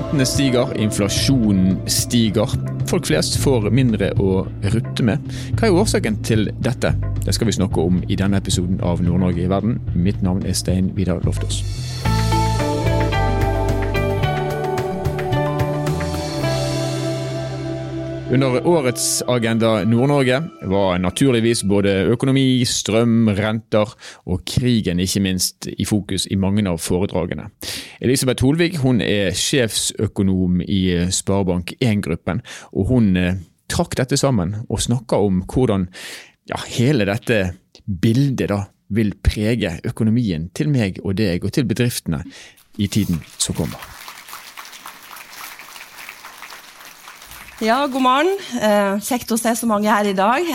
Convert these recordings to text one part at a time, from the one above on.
Rentene stiger, inflasjonen stiger. Folk flest får mindre å rutte med. Hva er årsaken til dette? Det skal vi snakke om i denne episoden av Nord-Norge i verden. Mitt navn er Stein Vidar Loftaas. Under årets Agenda Nord-Norge var naturligvis både økonomi, strøm, renter og krigen ikke minst i fokus i mange av foredragene. Elisabeth Holvig hun er sjefsøkonom i Sparebank1-gruppen, og hun eh, trakk dette sammen og snakka om hvordan ja, hele dette bildet da vil prege økonomien til meg og deg og til bedriftene i tiden som kommer. Ja, god morgen. Eh, kjekt å se så mange her i dag.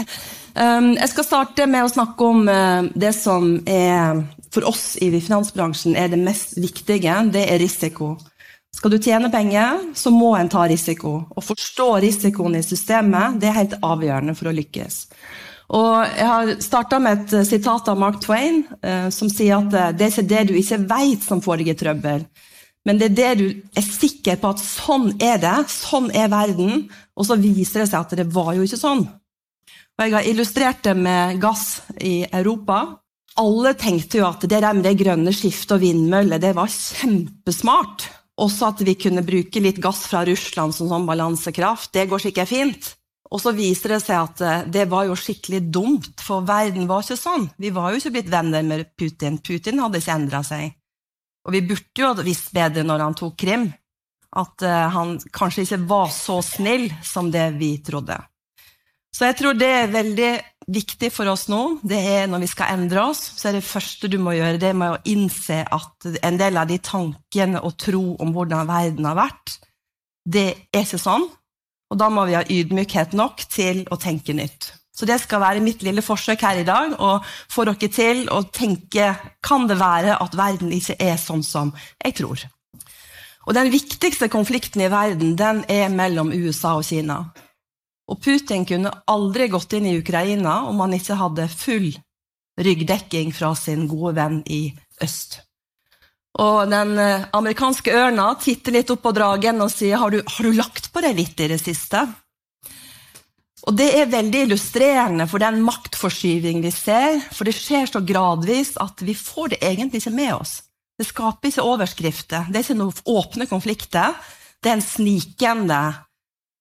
Um, jeg skal starte med å snakke om uh, det som er for oss i finansbransjen er det mest viktige. Det er risiko. Skal du tjene penger, så må en ta risiko. Å forstå risikoen i systemet det er helt avgjørende for å lykkes. Og jeg har starta med et sitat av Mark Twain, uh, som sier at det er det du ikke veit, som i trøbbel. Men det er det du er sikker på at sånn er det, sånn er verden, og så viser det seg at det var jo ikke sånn. Og Jeg har illustrert det med gass i Europa. Alle tenkte jo at det der med det grønne skiftet og vindmøller det var kjempesmart. Også at vi kunne bruke litt gass fra Russland som sånn balansekraft. Det går sikkert fint. Og så viser det seg at eh, det var jo skikkelig dumt, for verden var ikke sånn. Vi var jo ikke blitt venner med Putin. Putin hadde ikke endra seg. Og vi burde jo visst bedre når han tok Krim, at uh, han kanskje ikke var så snill som det vi trodde. Så jeg tror det er veldig viktig for oss nå. Det er Når vi skal endre oss, så er det første du må gjøre, det med å innse at en del av de tankene og tro om hvordan verden har vært, det er ikke sånn. Og da må vi ha ydmykhet nok til å tenke nytt. Så det skal være mitt lille forsøk her i dag, å få dere til å tenke kan det være at verden ikke er sånn som jeg tror. Og Den viktigste konflikten i verden den er mellom USA og Kina. Og Putin kunne aldri gått inn i Ukraina om han ikke hadde full ryggdekking fra sin gode venn i øst. Og Den eh, amerikanske ørna titter litt opp på dragen og sier har du, har du lagt på deg litt i det siste? Og Det er veldig illustrerende for den maktforskyving vi ser, for det skjer så gradvis at vi får det egentlig ikke med oss. Det skaper ikke overskrifter, det er ikke noen åpne konflikter. Det er en snikende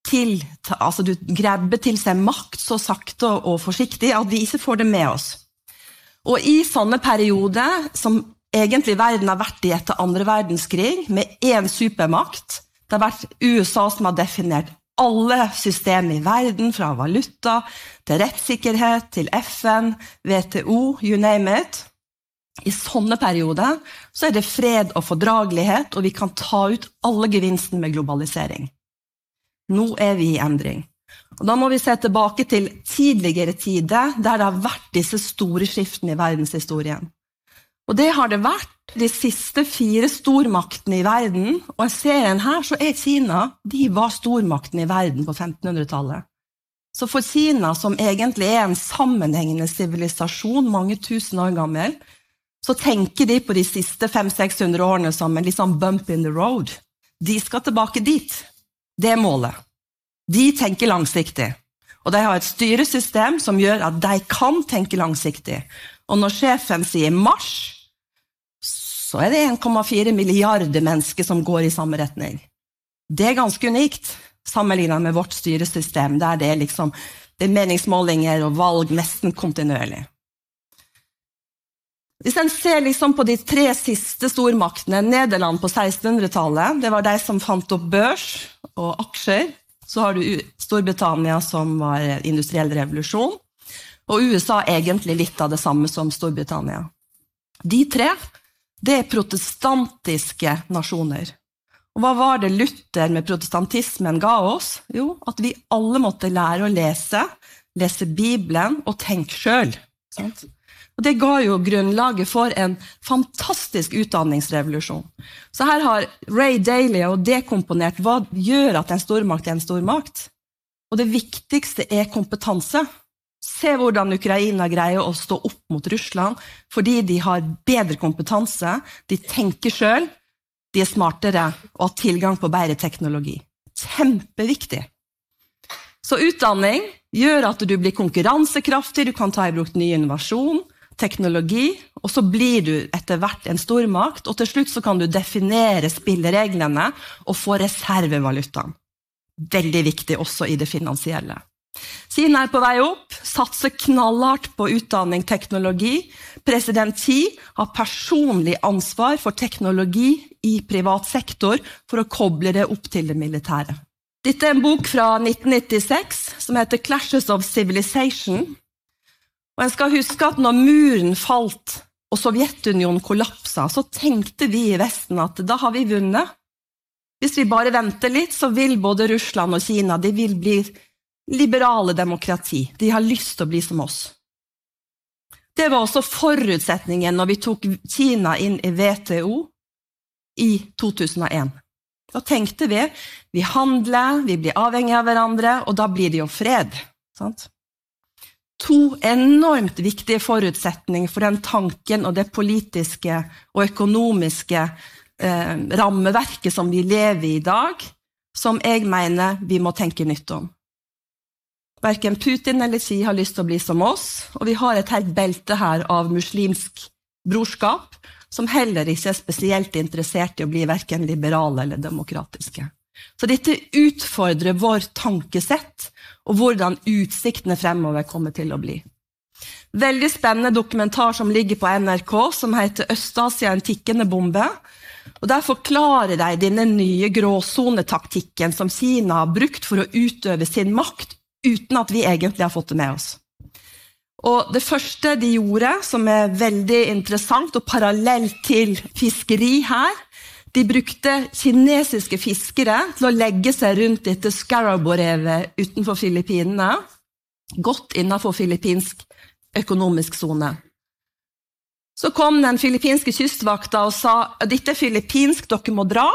til Altså, du grabber til seg makt så sakte og forsiktig at vi ikke får det med oss. Og i sånne perioder, som egentlig verden har vært i etter andre verdenskrig, med én supermakt Det har vært USA som har definert alle systemer i verden, fra valuta til rettssikkerhet til FN, WTO, you name it. I sånne perioder så er det fred og fordragelighet, og vi kan ta ut alle gevinsten med globalisering. Nå er vi i endring. Og Da må vi se tilbake til tidligere tider, der det har vært disse store skiftene i verdenshistorien. Og det har det vært de siste fire stormaktene i verden. Og i serien her så er Kina de var stormakten i verden på 1500-tallet. Så for Kina, som egentlig er en sammenhengende sivilisasjon, mange tusen år gammel, så tenker de på de siste 500-600 årene som en liksom bump in the road. De skal tilbake dit. Det er målet. De tenker langsiktig. Og de har et styresystem som gjør at de kan tenke langsiktig. Og når sjefen sier marsj, så er det 1,4 milliarder mennesker som går i samme retning. Det er ganske unikt sammenlignet med vårt styresystem, der det er, liksom, det er meningsmålinger og valg nesten kontinuerlig. Hvis en ser liksom på de tre siste stormaktene, Nederland på 1600-tallet, det var de som fant opp børs og aksjer. Så har du Storbritannia, som var industriell revolusjon. Og USA egentlig litt av det samme som Storbritannia. De tre det er protestantiske nasjoner. Og hva var det Luther med protestantismen ga oss? Jo, at vi alle måtte lære å lese, lese Bibelen og tenke sjøl. Og Det ga jo grunnlaget for en fantastisk utdanningsrevolusjon. Så her har Ray Daly og dekomponert hva gjør at en stormakt er en stormakt. Og det viktigste er kompetanse. Se hvordan Ukraina greier å stå opp mot Russland fordi de har bedre kompetanse, de tenker sjøl, de er smartere og har tilgang på bedre teknologi. Kjempeviktig. Så utdanning gjør at du blir konkurransekraftig, du kan ta i bruk ny innovasjon, teknologi, og så blir du etter hvert en stormakt, og til slutt så kan du definere spillereglene og få reservevalutaen. Veldig viktig også i det finansielle. Kina er på vei opp, satser knallhardt på utdanning, teknologi. President Xi har personlig ansvar for teknologi i privat sektor for å koble det opp til det militære. Dette er en bok fra 1996 som heter 'Clashes of Civilization'. Og En skal huske at når muren falt og Sovjetunionen kollapsa, så tenkte vi i Vesten at da har vi vunnet. Hvis vi bare venter litt, så vil både Russland og Kina de vil bli liberale demokrati. De har lyst til å bli som oss. Det var også forutsetningen når vi tok Kina inn i WTO i 2001. Da tenkte vi vi handler, vi blir avhengige av hverandre, og da blir det jo fred. Sant? To enormt viktige forutsetninger for den tanken og det politiske og økonomiske eh, rammeverket som vi lever i i dag, som jeg mener vi må tenke nytt om. Verken Putin eller Xi har lyst til å bli som oss, og vi har et helt belte her av muslimsk brorskap som heller ikke er spesielt interessert i å bli verken liberale eller demokratiske. Så dette utfordrer vår tankesett og hvordan utsiktene fremover kommer til å bli. Veldig spennende dokumentar som ligger på NRK, som heter 'Øst-Asia en tikkende bombe'. Og Der forklarer de denne nye gråsonetaktikken som Kina har brukt for å utøve sin makt uten at vi egentlig har fått det med oss. Og Det første de gjorde, som er veldig interessant og parallelt til fiskeri her, de brukte kinesiske fiskere til å legge seg rundt dette Scaraborevet utenfor Filippinene, godt innenfor filippinsk økonomisk sone. Så kom den filippinske kystvakta og sa dette er filippinsk, dere må dra.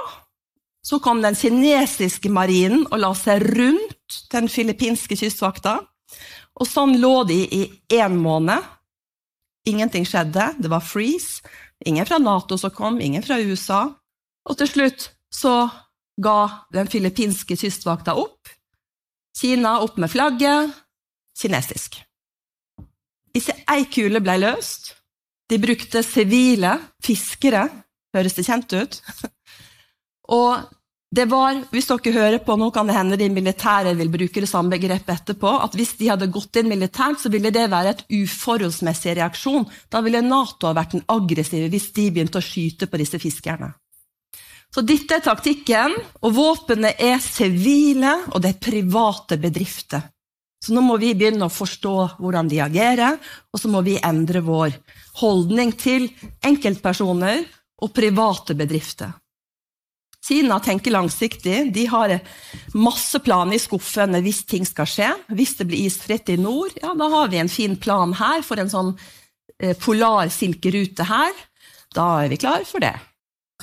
Så kom den kinesiske marinen og la seg rundt den filippinske kystvakta. Og sånn lå de i én måned. Ingenting skjedde, det var freeze. Ingen fra Nato som kom, ingen fra USA. Og til slutt så ga den filippinske kystvakta opp. Kina opp med flagget. Kinesisk. Ikke ei kule ble løst. De brukte sivile fiskere. Høres det kjent ut? Og det var, hvis dere hører på, nå kan det hende de militære vil bruke det samme begrepet etterpå, at hvis de hadde gått inn militært, så ville det være et uforholdsmessig reaksjon. Da ville Nato ha vært den aggressive hvis de begynte å skyte på disse fiskerne. Så dette er taktikken, og våpnene er sivile, og det er private bedrifter. Så nå må vi begynne å forstå hvordan de agerer, og så må vi endre vår holdning til enkeltpersoner og private bedrifter. Kina tenker langsiktig. De har masse planer i skuffene hvis ting skal skje. Hvis det blir isfritt i nord, ja, da har vi en fin plan her for en sånn eh, polar silkerute her. Da er vi klar for det.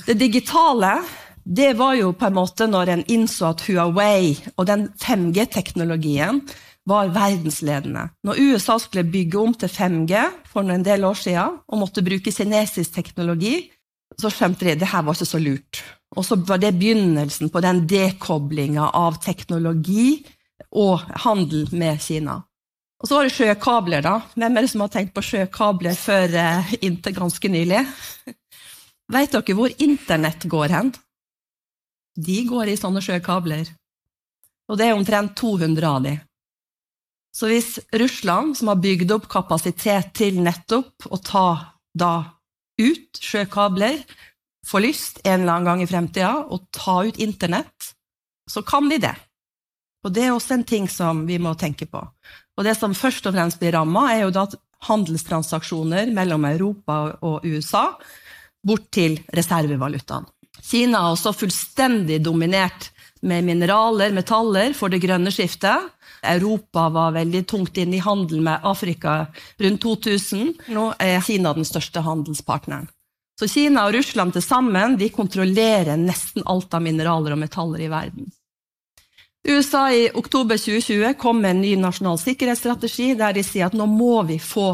Det digitale det var jo på en måte når en innså at Huawei og den 5G-teknologien var verdensledende. Når USA skulle bygge om til 5G for en del år siden og måtte bruke kinesisk teknologi, så skjønte de at det her var ikke så lurt. Og så var det begynnelsen på den dekoblinga av teknologi og handel med Kina. Og så var det sjøkabler, da. Hvem er det som har tenkt på sjøkabler før eh, inntil ganske nylig? Vet dere hvor internett går hen? De går i sånne sjøkabler. Og det er omtrent 200 av de. Så hvis Russland, som har bygd opp kapasitet til nettopp å ta da ut sjøkabler, får lyst en eller annen gang i fremtida å ta ut internett, så kan de det. Og det er også en ting som vi må tenke på. Og det som først og fremst blir ramma, er jo da handelstransaksjoner mellom Europa og USA bort til reservevalutaen. Kina har også fullstendig dominert med mineraler, metaller, for det grønne skiftet. Europa var veldig tungt inne i handel med Afrika rundt 2000. Nå er Kina den største handelspartneren. Så Kina og Russland til sammen de kontrollerer nesten alt av mineraler og metaller i verden. USA i oktober 2020 kom med en ny nasjonal sikkerhetsstrategi der de sier at nå må vi få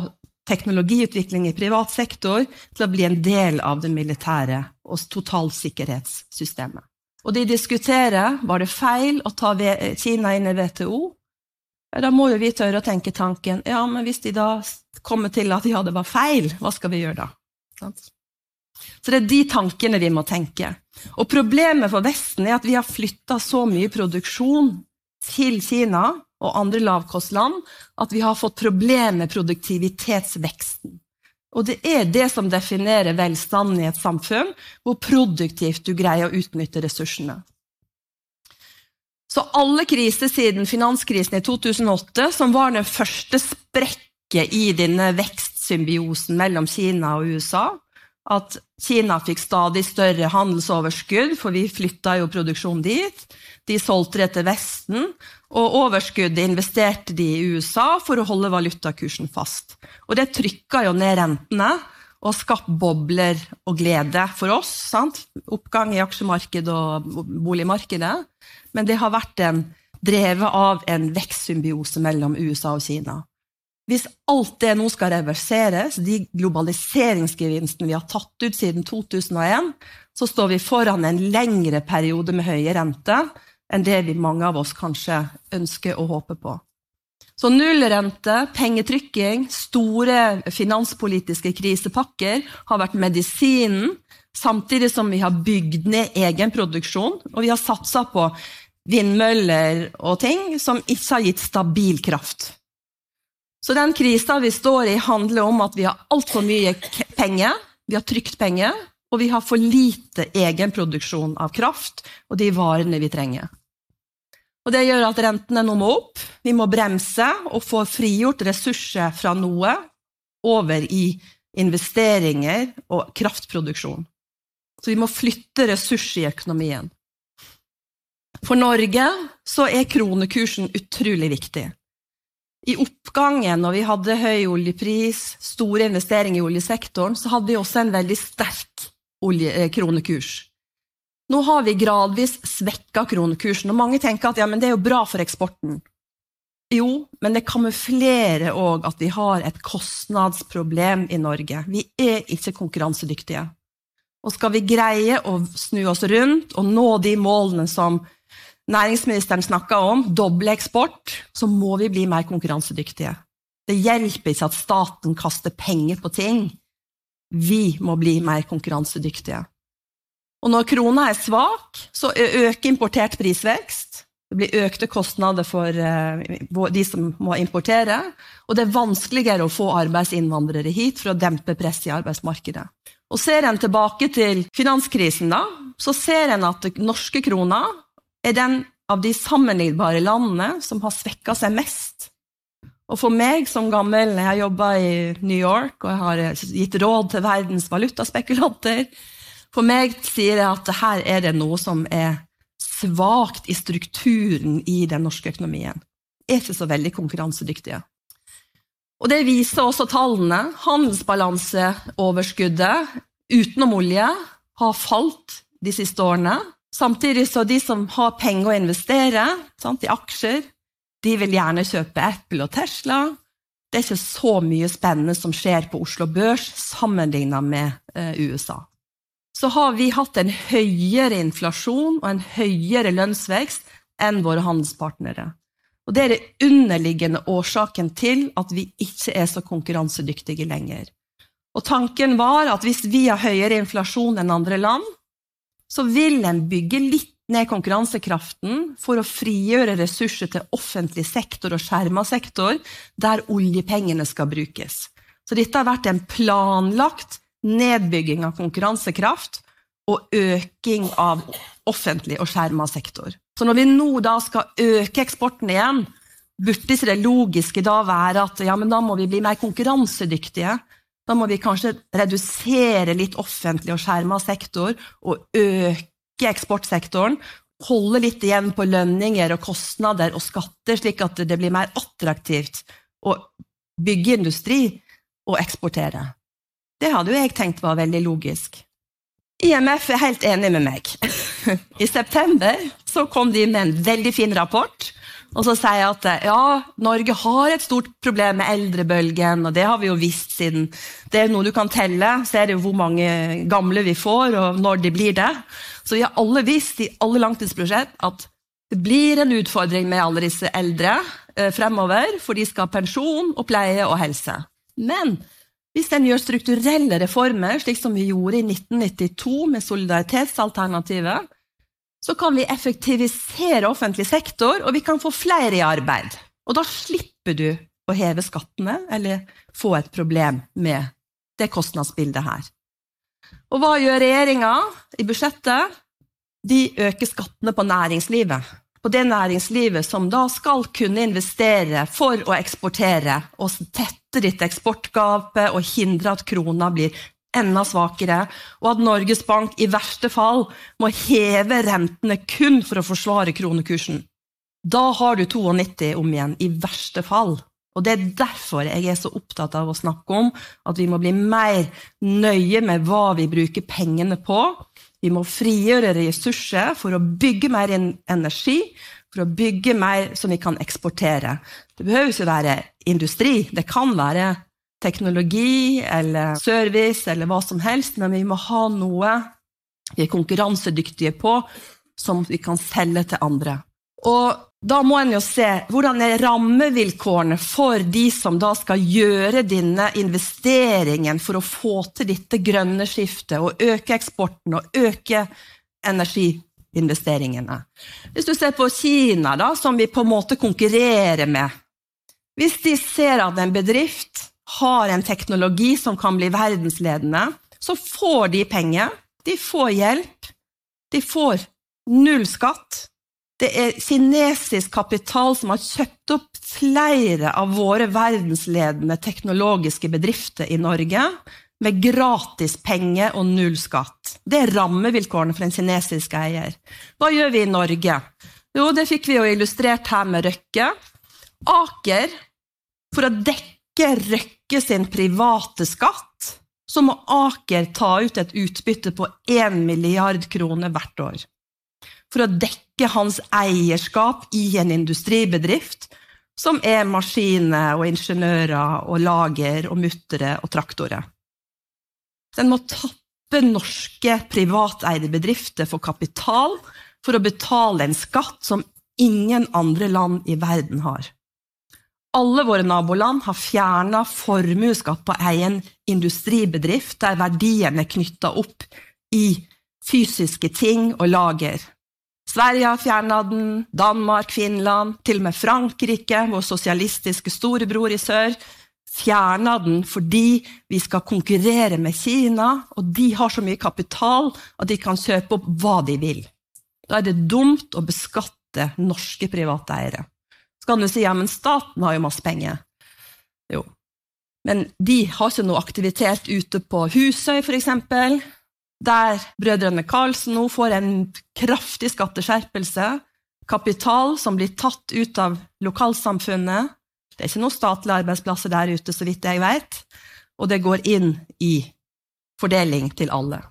teknologiutvikling i privat sektor til å bli en del av det militære og totalsikkerhetssystemet. Og de diskuterer var det feil å ta Kina inn i WTO. Da må jo vi tørre å tenke tanken ja, men hvis de da kommer til at ja, det var feil, hva skal vi gjøre da? Så det er de tankene vi må tenke. Og problemet for Vesten er at vi har flytta så mye produksjon til Kina og andre lavkostland at vi har fått problemer med produktivitetsveksten. Og det er det som definerer velstanden i et samfunn, hvor produktivt du greier å utnytte ressursene. Så alle kriser siden finanskrisen i 2008, som var den første sprekket i denne vekstsymbiosen mellom Kina og USA, at Kina fikk stadig større handelsoverskudd, for vi flytta jo produksjonen dit. De solgte det til Vesten, og overskuddet investerte de i USA for å holde valutakursen fast. Og det trykka jo ned rentene og skapte bobler og glede for oss. Sant? Oppgang i aksjemarkedet og boligmarkedet. Men det har vært en, drevet av en vekstsymbiose mellom USA og Kina. Hvis alt det nå skal reverseres, de globaliseringsgevinstene vi har tatt ut siden 2001, så står vi foran en lengre periode med høye renter enn det vi mange av oss kanskje ønsker og håper på. Så nullrente, pengetrykking, store finanspolitiske krisepakker har vært medisinen, samtidig som vi har bygd ned egen produksjon, og vi har satsa på vindmøller og ting som ikke har gitt stabil kraft. Så den krisa vi står i, handler om at vi har altfor mye penger. Vi har trygt penger, og vi har for lite egenproduksjon av kraft og de varene vi trenger. Og Det gjør at rentene nå må opp. Vi må bremse og få frigjort ressurser fra noe over i investeringer og kraftproduksjon. Så vi må flytte ressurser i økonomien. For Norge så er kronekursen utrolig viktig. I oppgangen, når vi hadde høy oljepris, store investeringer i oljesektoren, så hadde vi også en veldig sterk eh, kronekurs. Nå har vi gradvis svekka kronekursen, og mange tenker at ja, det er jo bra for eksporten. Jo, men det kamuflerer òg at vi har et kostnadsproblem i Norge. Vi er ikke konkurransedyktige. Og skal vi greie å snu oss rundt og nå de målene som næringsministeren snakka om, doble eksport, så må vi bli mer konkurransedyktige. Det hjelper ikke at staten kaster penger på ting. Vi må bli mer konkurransedyktige. Og når krona er svak, så øker importert prisvekst. Det blir økte kostnader for de som må importere. Og det er vanskeligere å få arbeidsinnvandrere hit for å dempe presset i arbeidsmarkedet. Og Ser en tilbake til finanskrisen, da, så ser en at norske kroner er den av de sammenlignbare landene som har svekka seg mest. Og for meg som gammel, jeg har jobba i New York og jeg har gitt råd til verdens valutaspekulanter For meg sier jeg at her er det noe som er svakt i strukturen i den norske økonomien. Er ikke så veldig konkurransedyktige. Og det viser også tallene. Handelsbalanseoverskuddet utenom olje har falt de siste årene. Samtidig så de som har penger å investere sant, i aksjer, de vil gjerne kjøpe Apple og Tesla. Det er ikke så mye spennende som skjer på Oslo Børs sammenlignet med eh, USA. Så har vi hatt en høyere inflasjon og en høyere lønnsvekst enn våre handelspartnere. Og Det er den underliggende årsaken til at vi ikke er så konkurransedyktige lenger. Og Tanken var at hvis vi har høyere inflasjon enn andre land, så vil en bygge litt ned konkurransekraften for å frigjøre ressurser til offentlig sektor og skjerma sektor, der oljepengene skal brukes. Så dette har vært en planlagt nedbygging av konkurransekraft og øking av offentlig og skjerma sektor. Så når vi nå da skal øke eksporten igjen, burde det logiske da være at ja, men da må vi bli mer konkurransedyktige da må vi kanskje redusere litt offentlig og skjerma sektor og øke eksportsektoren. Holde litt igjen på lønninger og kostnader og skatter, slik at det blir mer attraktivt å bygge industri og eksportere. Det hadde jo jeg tenkt var veldig logisk. IMF er helt enig med meg. I september kom de med en veldig fin rapport Og så sier jeg at ja, Norge har et stort problem med eldrebølgen, og det har vi jo visst siden Det er noe du kan telle, er det jo hvor mange gamle vi får, og når de blir det. Så vi har alle visst i alle langtidsprosjekt at det blir en utfordring med alle disse eldre eh, fremover, for de skal ha pensjon og pleie og helse. Men hvis en gjør strukturelle reformer, slik som vi gjorde i 1992 med solidaritetsalternativet, så kan vi effektivisere offentlig sektor, og vi kan få flere i arbeid. Og da slipper du å heve skattene eller få et problem med det kostnadsbildet her. Og hva gjør regjeringa i budsjettet? De øker skattene på næringslivet. På det næringslivet som da skal kunne investere for å eksportere og tette ditt eksportgapet og hindre at krona blir enda svakere, og at Norges Bank i verste fall må heve rentene kun for å forsvare kronekursen. Da har du 92 om igjen, i verste fall. Og Det er derfor jeg er så opptatt av å snakke om at vi må bli mer nøye med hva vi bruker pengene på. Vi må frigjøre ressurser for å bygge mer energi, for å bygge mer som vi kan eksportere. Det behøver ikke være industri, det kan være teknologi eller service eller hva som helst, men vi må ha noe vi er konkurransedyktige på, som vi kan selge til andre. Og da må en jo se hvordan er rammevilkårene for de som da skal gjøre denne investeringen for å få til dette grønne skiftet og øke eksporten og øke energiinvesteringene. Hvis du ser på Kina, da, som vi på en måte konkurrerer med Hvis de ser at en bedrift har en teknologi som kan bli verdensledende, så får de penger, de får hjelp, de får null skatt. Det er kinesisk kapital som har kjøpt opp flere av våre verdensledende teknologiske bedrifter i Norge med gratis penger og null skatt. Det er rammevilkårene for en kinesisk eier. Hva gjør vi i Norge? Jo, det fikk vi jo illustrert her med Røkke. Aker, for å dekke Røkke sin private skatt, så må Aker ta ut et utbytte på 1 milliard kroner hvert år. For å dekke hans eierskap i en industribedrift, som er maskiner og ingeniører og lager og muttere og traktorer. Den må tappe norske privateide bedrifter for kapital for å betale en skatt som ingen andre land i verden har. Alle våre naboland har fjerna formuesskatt på egen industribedrift, der verdien er knytta opp i fysiske ting og lager. Sverige har fjerna den, Danmark, Finland, til og med Frankrike, vår sosialistiske storebror i sør, fjerna den fordi vi skal konkurrere med Kina, og de har så mye kapital at de kan kjøpe opp hva de vil. Da er det dumt å beskatte norske private eiere. Så kan du si ja, men staten har jo masse penger. Jo. Men de har ikke noe aktivitet ute på Husøy, f.eks., der brødrene Karlsen nå får en kraftig skatteskjerpelse. Kapital som blir tatt ut av lokalsamfunnet. Det er ikke noen statlige arbeidsplasser der ute, så vidt jeg vet. Og det går inn i fordeling til alle.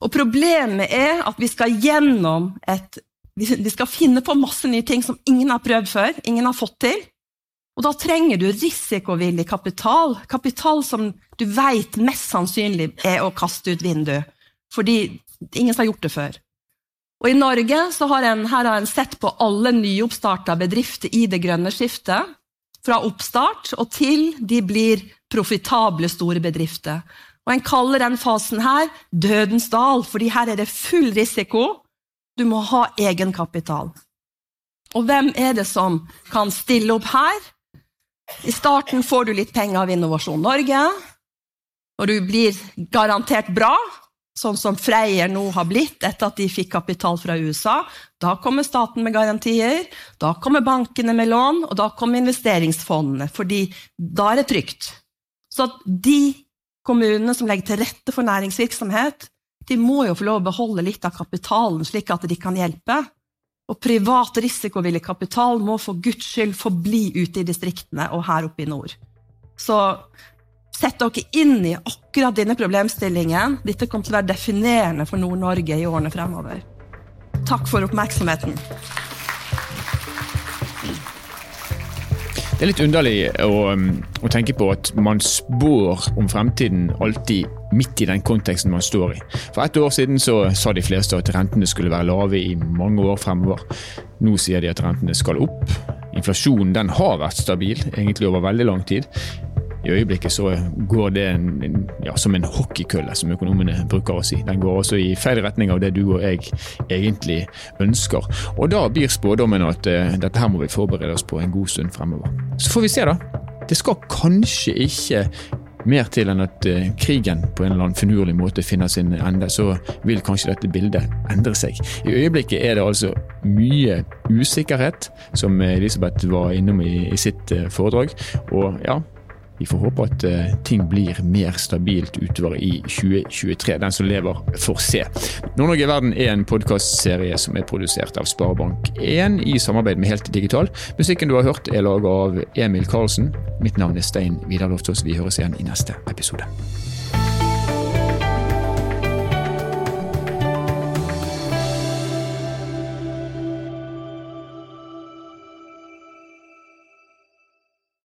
Og problemet er at vi skal gjennom et de skal finne på masse nye ting som ingen har prøvd før, ingen har fått til. Og da trenger du risikovillig kapital, kapital som du vet mest sannsynlig er å kaste ut vinduet, fordi ingen har gjort det før. Og I Norge har en, her har en sett på alle nyoppstarta bedrifter i det grønne skiftet, fra oppstart og til de blir profitable store bedrifter. Og En kaller den fasen her dødens dal, fordi her er det full risiko du må ha egenkapital. Og hvem er det som kan stille opp her? I starten får du litt penger av Innovasjon Norge. Og du blir garantert bra, sånn som Freyr nå har blitt etter at de fikk kapital fra USA. Da kommer staten med garantier, da kommer bankene med lån, og da kommer investeringsfondene, fordi da er det trygt. Så de kommunene som legger til rette for næringsvirksomhet, de må jo få lov å beholde litt av kapitalen, slik at de kan hjelpe. Og privat risikovillig kapital må for guds skyld forbli ute i distriktene og her oppe i nord. Så sett dere inn i akkurat denne problemstillingen. Dette kommer til å være definerende for Nord-Norge i årene fremover. Takk for oppmerksomheten. Det er litt underlig å, um, å, tenke på at man spår om fremtiden alltid midt i den konteksten man står i. For ett år siden så sa de fleste at rentene skulle være lave i mange år fremover. Nå sier de at rentene skal opp. Inflasjonen den har vært stabil, egentlig over veldig lang tid. I øyeblikket så går det ja, som en hockeykølle, som økonomene bruker å si. Den går også i feil retning av det du og jeg egentlig ønsker. Og da blir spådommen at uh, dette her må vi forberede oss på en god stund fremover. Så får vi se, da. Det skal kanskje ikke mer til enn at uh, krigen på en eller annen finurlig måte finner sin ende, så vil kanskje dette bildet endre seg. I øyeblikket er det altså mye usikkerhet, som Elisabeth var innom i, i sitt uh, foredrag. Og ja, vi får håpe at uh, ting blir mer stabilt utover i 2023. Den som lever, får se. Nord-Norge i verden er en podkastserie som er produsert av Sparebank1 i samarbeid med Helt Digital. Musikken du har hørt er laga av Emil Karlsen. Mitt navn er Stein Vidar Loftaas. Vi høres igjen i neste episode.